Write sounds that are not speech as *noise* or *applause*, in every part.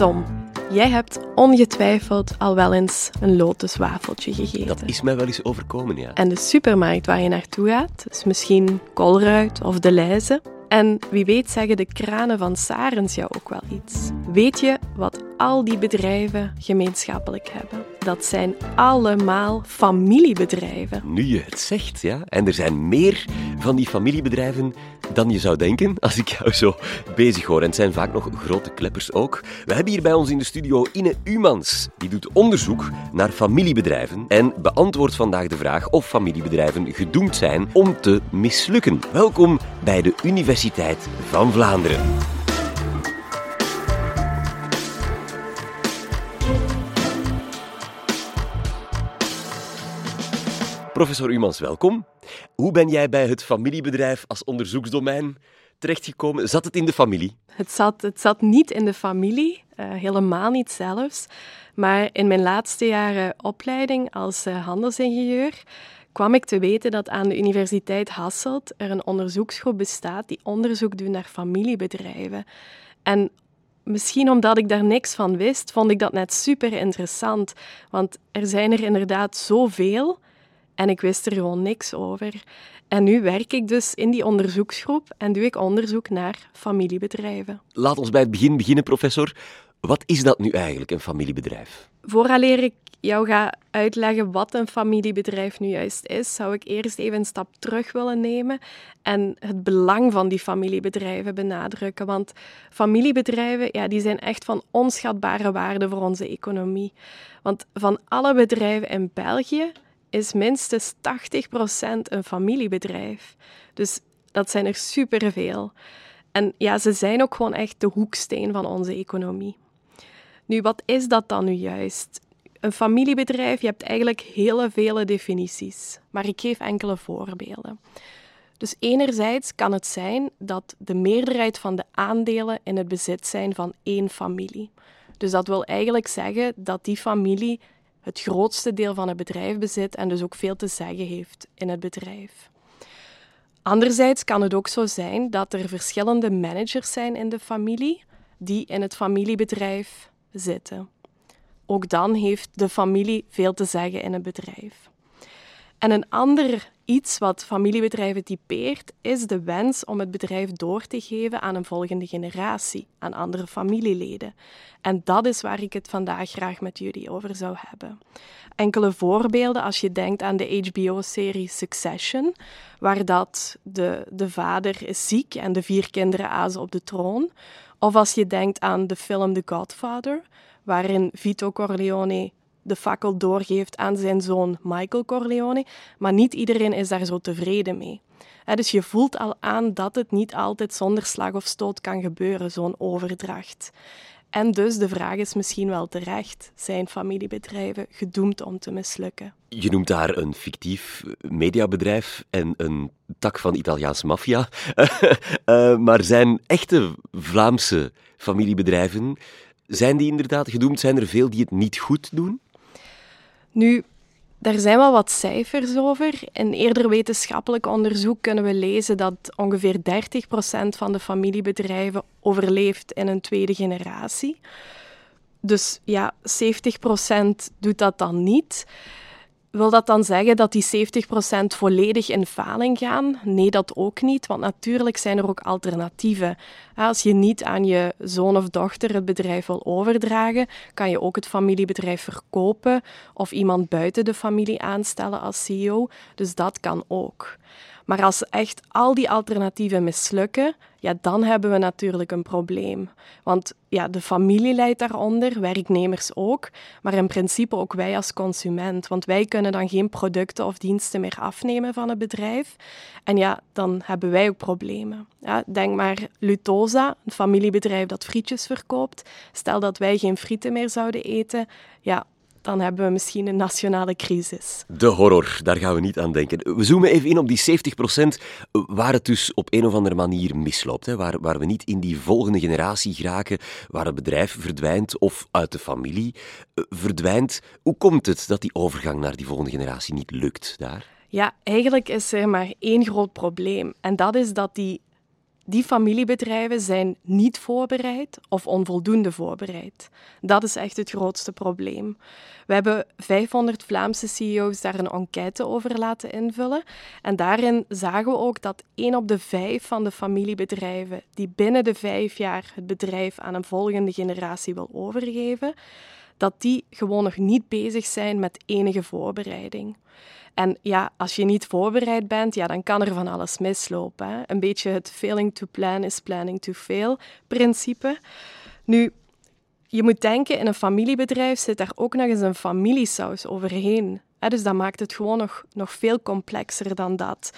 Tom, jij hebt ongetwijfeld al wel eens een lotuswafeltje gegeten. Dat is mij wel eens overkomen, ja. En de supermarkt waar je naartoe gaat, is misschien Colruyt of De Leize. En wie weet zeggen de kranen van Sarens jou ook wel iets. Weet je wat al die bedrijven gemeenschappelijk hebben? Dat zijn allemaal familiebedrijven. Nu je het zegt, ja. En er zijn meer van die familiebedrijven dan je zou denken als ik jou zo bezig hoor. En het zijn vaak nog grote kleppers ook. We hebben hier bij ons in de studio Ine Umans. Die doet onderzoek naar familiebedrijven en beantwoordt vandaag de vraag of familiebedrijven gedoemd zijn om te mislukken. Welkom bij de Universiteit van Vlaanderen. Professor Umans, welkom. Hoe ben jij bij het familiebedrijf als onderzoeksdomein terechtgekomen? Zat het in de familie? Het zat, het zat niet in de familie, uh, helemaal niet zelfs. Maar in mijn laatste jaren opleiding als uh, handelsingenieur kwam ik te weten dat aan de Universiteit Hasselt er een onderzoeksgroep bestaat die onderzoek doet naar familiebedrijven. En misschien omdat ik daar niks van wist, vond ik dat net super interessant. Want er zijn er inderdaad zoveel en ik wist er gewoon niks over. En nu werk ik dus in die onderzoeksgroep en doe ik onderzoek naar familiebedrijven. Laat ons bij het begin beginnen, professor. Wat is dat nu eigenlijk, een familiebedrijf? Vooraleer ik jou ga uitleggen wat een familiebedrijf nu juist is, zou ik eerst even een stap terug willen nemen en het belang van die familiebedrijven benadrukken. Want familiebedrijven ja, die zijn echt van onschatbare waarde voor onze economie. Want van alle bedrijven in België is minstens 80% een familiebedrijf. Dus dat zijn er superveel. En ja, ze zijn ook gewoon echt de hoeksteen van onze economie. Nu, wat is dat dan nu juist? Een familiebedrijf, je hebt eigenlijk hele vele definities, maar ik geef enkele voorbeelden. Dus enerzijds kan het zijn dat de meerderheid van de aandelen in het bezit zijn van één familie. Dus dat wil eigenlijk zeggen dat die familie het grootste deel van het bedrijf bezit en dus ook veel te zeggen heeft in het bedrijf. Anderzijds kan het ook zo zijn dat er verschillende managers zijn in de familie die in het familiebedrijf zitten. Ook dan heeft de familie veel te zeggen in het bedrijf. En een ander iets wat familiebedrijven typeert, is de wens om het bedrijf door te geven aan een volgende generatie, aan andere familieleden. En dat is waar ik het vandaag graag met jullie over zou hebben. Enkele voorbeelden als je denkt aan de HBO-serie Succession, waar dat de, de vader is ziek en de vier kinderen azen op de troon. Of als je denkt aan de film The Godfather, waarin Vito Corleone de fakkel doorgeeft aan zijn zoon Michael Corleone, maar niet iedereen is daar zo tevreden mee. dus je voelt al aan dat het niet altijd zonder slag of stoot kan gebeuren, zo'n overdracht. En dus de vraag is misschien wel terecht: zijn familiebedrijven gedoemd om te mislukken? Je noemt daar een fictief mediabedrijf en een tak van Italiaanse maffia. uh, *laughs* maar zijn echte Vlaamse familiebedrijven, zijn die inderdaad gedoemd? Zijn er veel die het niet goed doen? Nu, daar zijn wel wat cijfers over. In eerder wetenschappelijk onderzoek kunnen we lezen dat ongeveer 30% van de familiebedrijven overleeft in een tweede generatie. Dus ja, 70% doet dat dan niet. Wil dat dan zeggen dat die 70% volledig in faling gaan? Nee, dat ook niet, want natuurlijk zijn er ook alternatieven. Als je niet aan je zoon of dochter het bedrijf wil overdragen, kan je ook het familiebedrijf verkopen of iemand buiten de familie aanstellen als CEO. Dus dat kan ook. Maar als echt al die alternatieven mislukken, ja, dan hebben we natuurlijk een probleem. Want ja, de familie leidt daaronder, werknemers ook, maar in principe ook wij als consument. Want wij kunnen dan geen producten of diensten meer afnemen van het bedrijf. En ja, dan hebben wij ook problemen. Ja, denk maar Lutosa, een familiebedrijf dat frietjes verkoopt. Stel dat wij geen frieten meer zouden eten, ja, dan hebben we misschien een nationale crisis. De horror, daar gaan we niet aan denken. We zoomen even in op die 70% waar het dus op een of andere manier misloopt. Hè? Waar, waar we niet in die volgende generatie geraken, waar het bedrijf verdwijnt of uit de familie eh, verdwijnt. Hoe komt het dat die overgang naar die volgende generatie niet lukt daar? Ja, eigenlijk is er maar één groot probleem. En dat is dat die die familiebedrijven zijn niet voorbereid of onvoldoende voorbereid. Dat is echt het grootste probleem. We hebben 500 Vlaamse CEO's daar een enquête over laten invullen. En daarin zagen we ook dat 1 op de 5 van de familiebedrijven die binnen de vijf jaar het bedrijf aan een volgende generatie wil overgeven, dat die gewoon nog niet bezig zijn met enige voorbereiding. En ja, als je niet voorbereid bent, ja, dan kan er van alles mislopen. Hè? Een beetje het failing to plan is planning to fail principe. Nu, je moet denken, in een familiebedrijf zit daar ook nog eens een familiesaus overheen. Dus dat maakt het gewoon nog, nog veel complexer dan dat.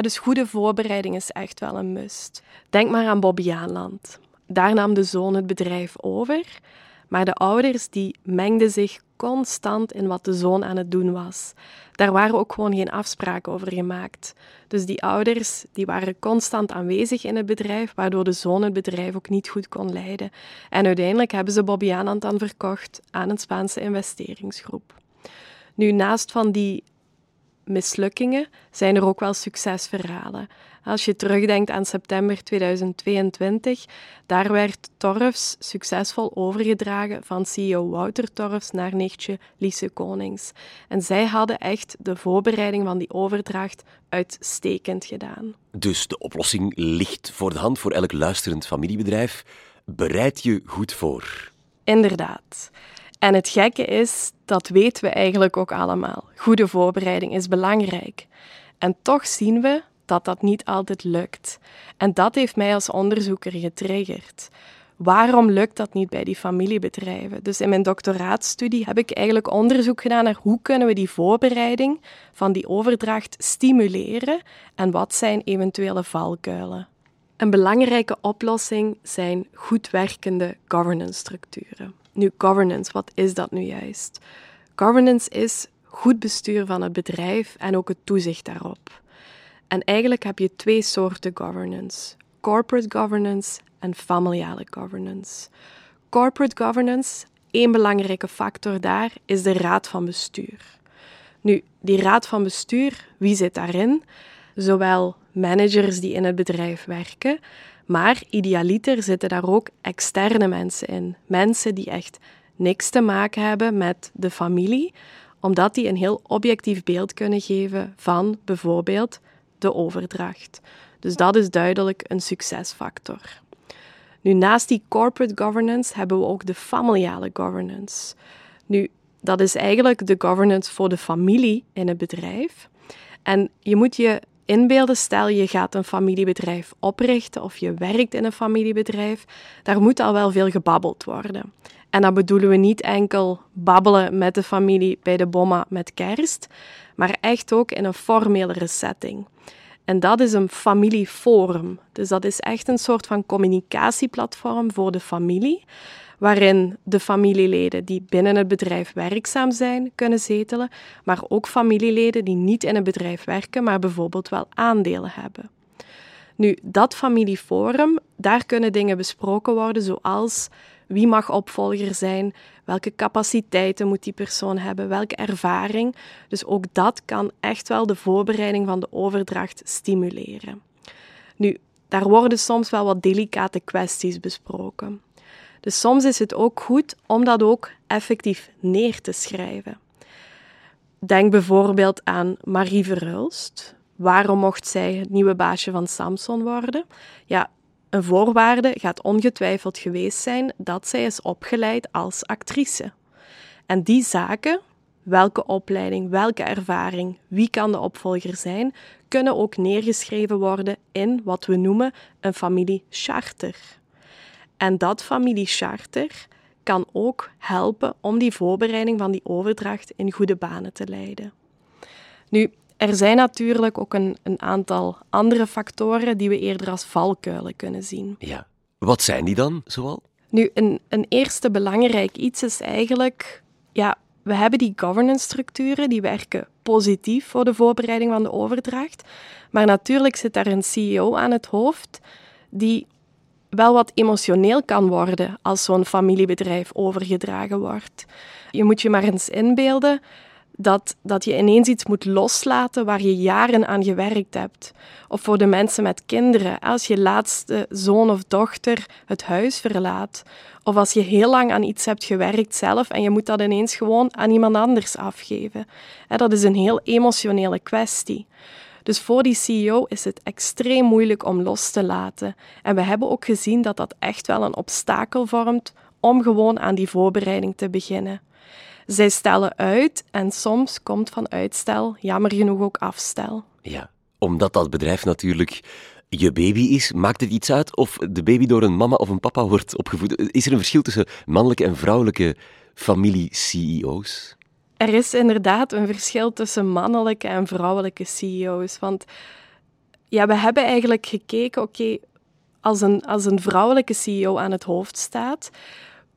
Dus goede voorbereiding is echt wel een must. Denk maar aan Bobby Aanland. Daar nam de zoon het bedrijf over, maar de ouders die mengden zich constant in wat de zoon aan het doen was. Daar waren ook gewoon geen afspraken over gemaakt. Dus die ouders die waren constant aanwezig in het bedrijf, waardoor de zoon het bedrijf ook niet goed kon leiden. En uiteindelijk hebben ze Bobby Anand dan verkocht aan een Spaanse investeringsgroep. Nu, naast van die mislukkingen zijn er ook wel succesverhalen. Als je terugdenkt aan september 2022, daar werd Torfs succesvol overgedragen van CEO Wouter Torfs naar nichtje Lise Konings. En zij hadden echt de voorbereiding van die overdracht uitstekend gedaan. Dus de oplossing ligt voor de hand voor elk luisterend familiebedrijf. Bereid je goed voor. Inderdaad. En het gekke is, dat weten we eigenlijk ook allemaal. Goede voorbereiding is belangrijk. En toch zien we dat dat niet altijd lukt. En dat heeft mij als onderzoeker getriggerd. Waarom lukt dat niet bij die familiebedrijven? Dus in mijn doctoraatstudie heb ik eigenlijk onderzoek gedaan naar hoe kunnen we die voorbereiding van die overdracht stimuleren en wat zijn eventuele valkuilen. Een belangrijke oplossing zijn goed werkende governance structuren. Nu, governance, wat is dat nu juist? Governance is goed bestuur van het bedrijf en ook het toezicht daarop. En eigenlijk heb je twee soorten governance: corporate governance en familiale governance. Corporate governance, één belangrijke factor daar, is de raad van bestuur. Nu, die raad van bestuur, wie zit daarin? Zowel managers die in het bedrijf werken, maar idealiter zitten daar ook externe mensen in. Mensen die echt niks te maken hebben met de familie, omdat die een heel objectief beeld kunnen geven van bijvoorbeeld de overdracht. Dus dat is duidelijk een succesfactor. Nu, naast die corporate governance hebben we ook de familiale governance. Nu, dat is eigenlijk de governance voor de familie in het bedrijf. En je moet je inbeelden, stel je gaat een familiebedrijf oprichten of je werkt in een familiebedrijf, daar moet al wel veel gebabbeld worden. En dan bedoelen we niet enkel babbelen met de familie bij de bomma met kerst, maar echt ook in een formelere setting. En dat is een familieforum. Dus dat is echt een soort van communicatieplatform voor de familie, waarin de familieleden die binnen het bedrijf werkzaam zijn kunnen zetelen, maar ook familieleden die niet in het bedrijf werken, maar bijvoorbeeld wel aandelen hebben. Nu, dat familieforum, daar kunnen dingen besproken worden, zoals wie mag opvolger zijn, welke capaciteiten moet die persoon hebben, welke ervaring. Dus ook dat kan echt wel de voorbereiding van de overdracht stimuleren. Nu, daar worden soms wel wat delicate kwesties besproken. Dus soms is het ook goed om dat ook effectief neer te schrijven. Denk bijvoorbeeld aan Marie Verhulst. Waarom mocht zij het nieuwe baasje van Samson worden? Ja, een voorwaarde gaat ongetwijfeld geweest zijn dat zij is opgeleid als actrice. En die zaken, welke opleiding, welke ervaring, wie kan de opvolger zijn, kunnen ook neergeschreven worden in wat we noemen een familiecharter. En dat familiecharter kan ook helpen om die voorbereiding van die overdracht in goede banen te leiden. Nu, er zijn natuurlijk ook een, een aantal andere factoren die we eerder als valkuilen kunnen zien. Ja, wat zijn die dan zoal? Nu, een, een eerste belangrijk iets is eigenlijk, ja, we hebben die governance structuren, die werken positief voor de voorbereiding van de overdracht. Maar natuurlijk zit daar een CEO aan het hoofd die wel wat emotioneel kan worden als zo'n familiebedrijf overgedragen wordt. Je moet je maar eens inbeelden dat, dat je ineens iets moet loslaten waar je jaren aan gewerkt hebt. Of voor de mensen met kinderen, als je laatste zoon of dochter het huis verlaat. Of als je heel lang aan iets hebt gewerkt zelf en je moet dat ineens gewoon aan iemand anders afgeven. Dat is een heel emotionele kwestie. Dus voor die CEO is het extreem moeilijk om los te laten. En we hebben ook gezien dat dat echt wel een obstakel vormt om gewoon aan die voorbereiding te beginnen. Zij stellen uit en soms komt van uitstel jammer genoeg ook afstel. Ja, omdat dat bedrijf natuurlijk je baby is, maakt het iets uit of de baby door een mama of een papa wordt opgevoed? Is er een verschil tussen mannelijke en vrouwelijke familie-CEO's? Er is inderdaad een verschil tussen mannelijke en vrouwelijke CEO's. Want ja, we hebben eigenlijk gekeken, oké, als, een, als een vrouwelijke CEO aan het hoofd staat,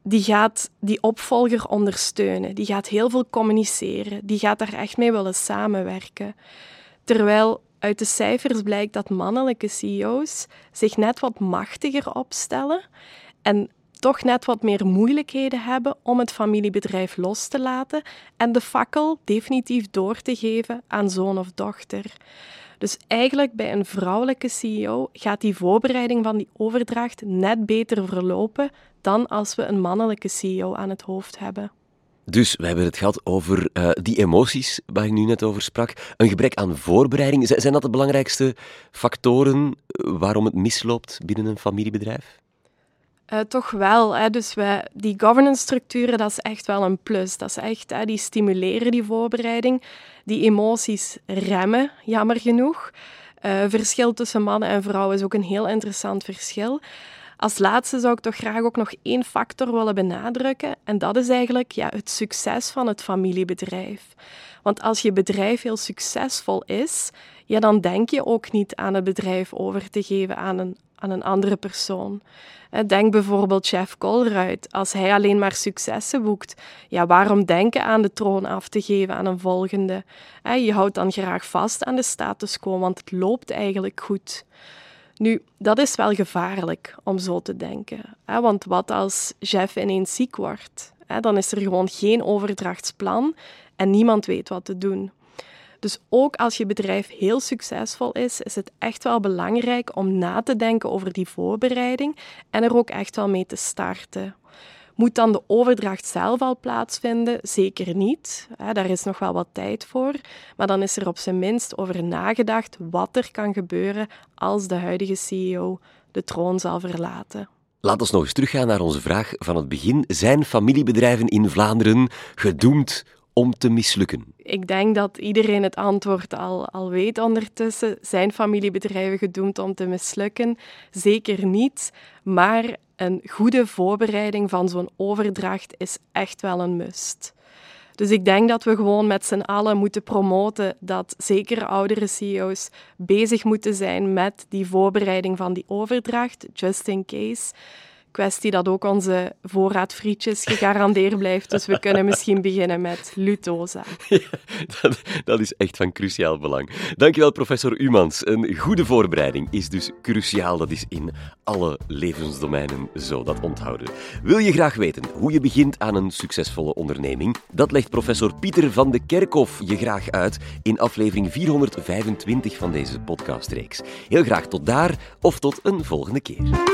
die gaat die opvolger ondersteunen. Die gaat heel veel communiceren. Die gaat daar echt mee willen samenwerken. Terwijl uit de cijfers blijkt dat mannelijke CEO's zich net wat machtiger opstellen en toch net wat meer moeilijkheden hebben om het familiebedrijf los te laten en de fakkel definitief door te geven aan zoon of dochter. Dus eigenlijk bij een vrouwelijke CEO gaat die voorbereiding van die overdracht net beter verlopen dan als we een mannelijke CEO aan het hoofd hebben. Dus we hebben het gehad over uh, die emoties waar ik nu net over sprak. Een gebrek aan voorbereiding. Zijn dat de belangrijkste factoren eh, waarom het misloopt binnen een familiebedrijf? Uh, toch wel. Hè. Dus wij, die governance-structuren, dat is echt wel een plus. Dat is echt, hè, die stimuleren die voorbereiding. Die emoties remmen, jammer genoeg. Uh, verschil tussen mannen en vrouwen is ook een heel interessant verschil. Als laatste zou ik toch graag ook nog één factor willen benadrukken. En dat is eigenlijk ja, het succes van het familiebedrijf. Want als je bedrijf heel succesvol is, ja, dan denk je ook niet aan het bedrijf over te geven aan een, aan een andere persoon. Denk bijvoorbeeld chef Colruyt. Als hij alleen maar successen boekt, ja, waarom denken aan de troon af te geven aan een volgende? Je houdt dan graag vast aan de status quo, want het loopt eigenlijk goed. Nu, dat is wel gevaarlijk om zo te denken. Hè? Want wat als Jeff ineens ziek wordt? Hè? Dan is er gewoon geen overdrachtsplan en niemand weet wat te doen. Dus ook als je bedrijf heel succesvol is, is het echt wel belangrijk om na te denken over die voorbereiding en er ook echt wel mee te starten. Moet dan de overdracht zelf al plaatsvinden? Zeker niet. Daar is nog wel wat tijd voor. Maar dan is er op zijn minst over nagedacht wat er kan gebeuren als de huidige CEO de troon zal verlaten. Laat ons nog eens teruggaan naar onze vraag van het begin. Zijn familiebedrijven in Vlaanderen gedoemd om te mislukken? Ik denk dat iedereen het antwoord al, al weet ondertussen. Zijn familiebedrijven gedoemd om te mislukken? Zeker niet. Maar een goede voorbereiding van zo'n overdracht is echt wel een must. Dus ik denk dat we gewoon met z'n allen moeten promoten dat zeker oudere CEO's bezig moeten zijn met die voorbereiding van die overdracht, just in case kwestie dat ook onze voorraad frietjes gegarandeerd blijft. Dus we kunnen misschien beginnen met Lutosa. *laughs* dat, dat, is echt van cruciaal belang. Dankjewel, professor Umans. Een goede voorbereiding is dus cruciaal. Dat is in alle levensdomeinen zo, dat onthouden. Wil je graag weten hoe je begint aan een succesvolle onderneming? Dat legt professor Pieter van de Kerkhof je graag uit in aflevering 425 van deze podcastreeks. Heel graag tot daar of tot een volgende keer.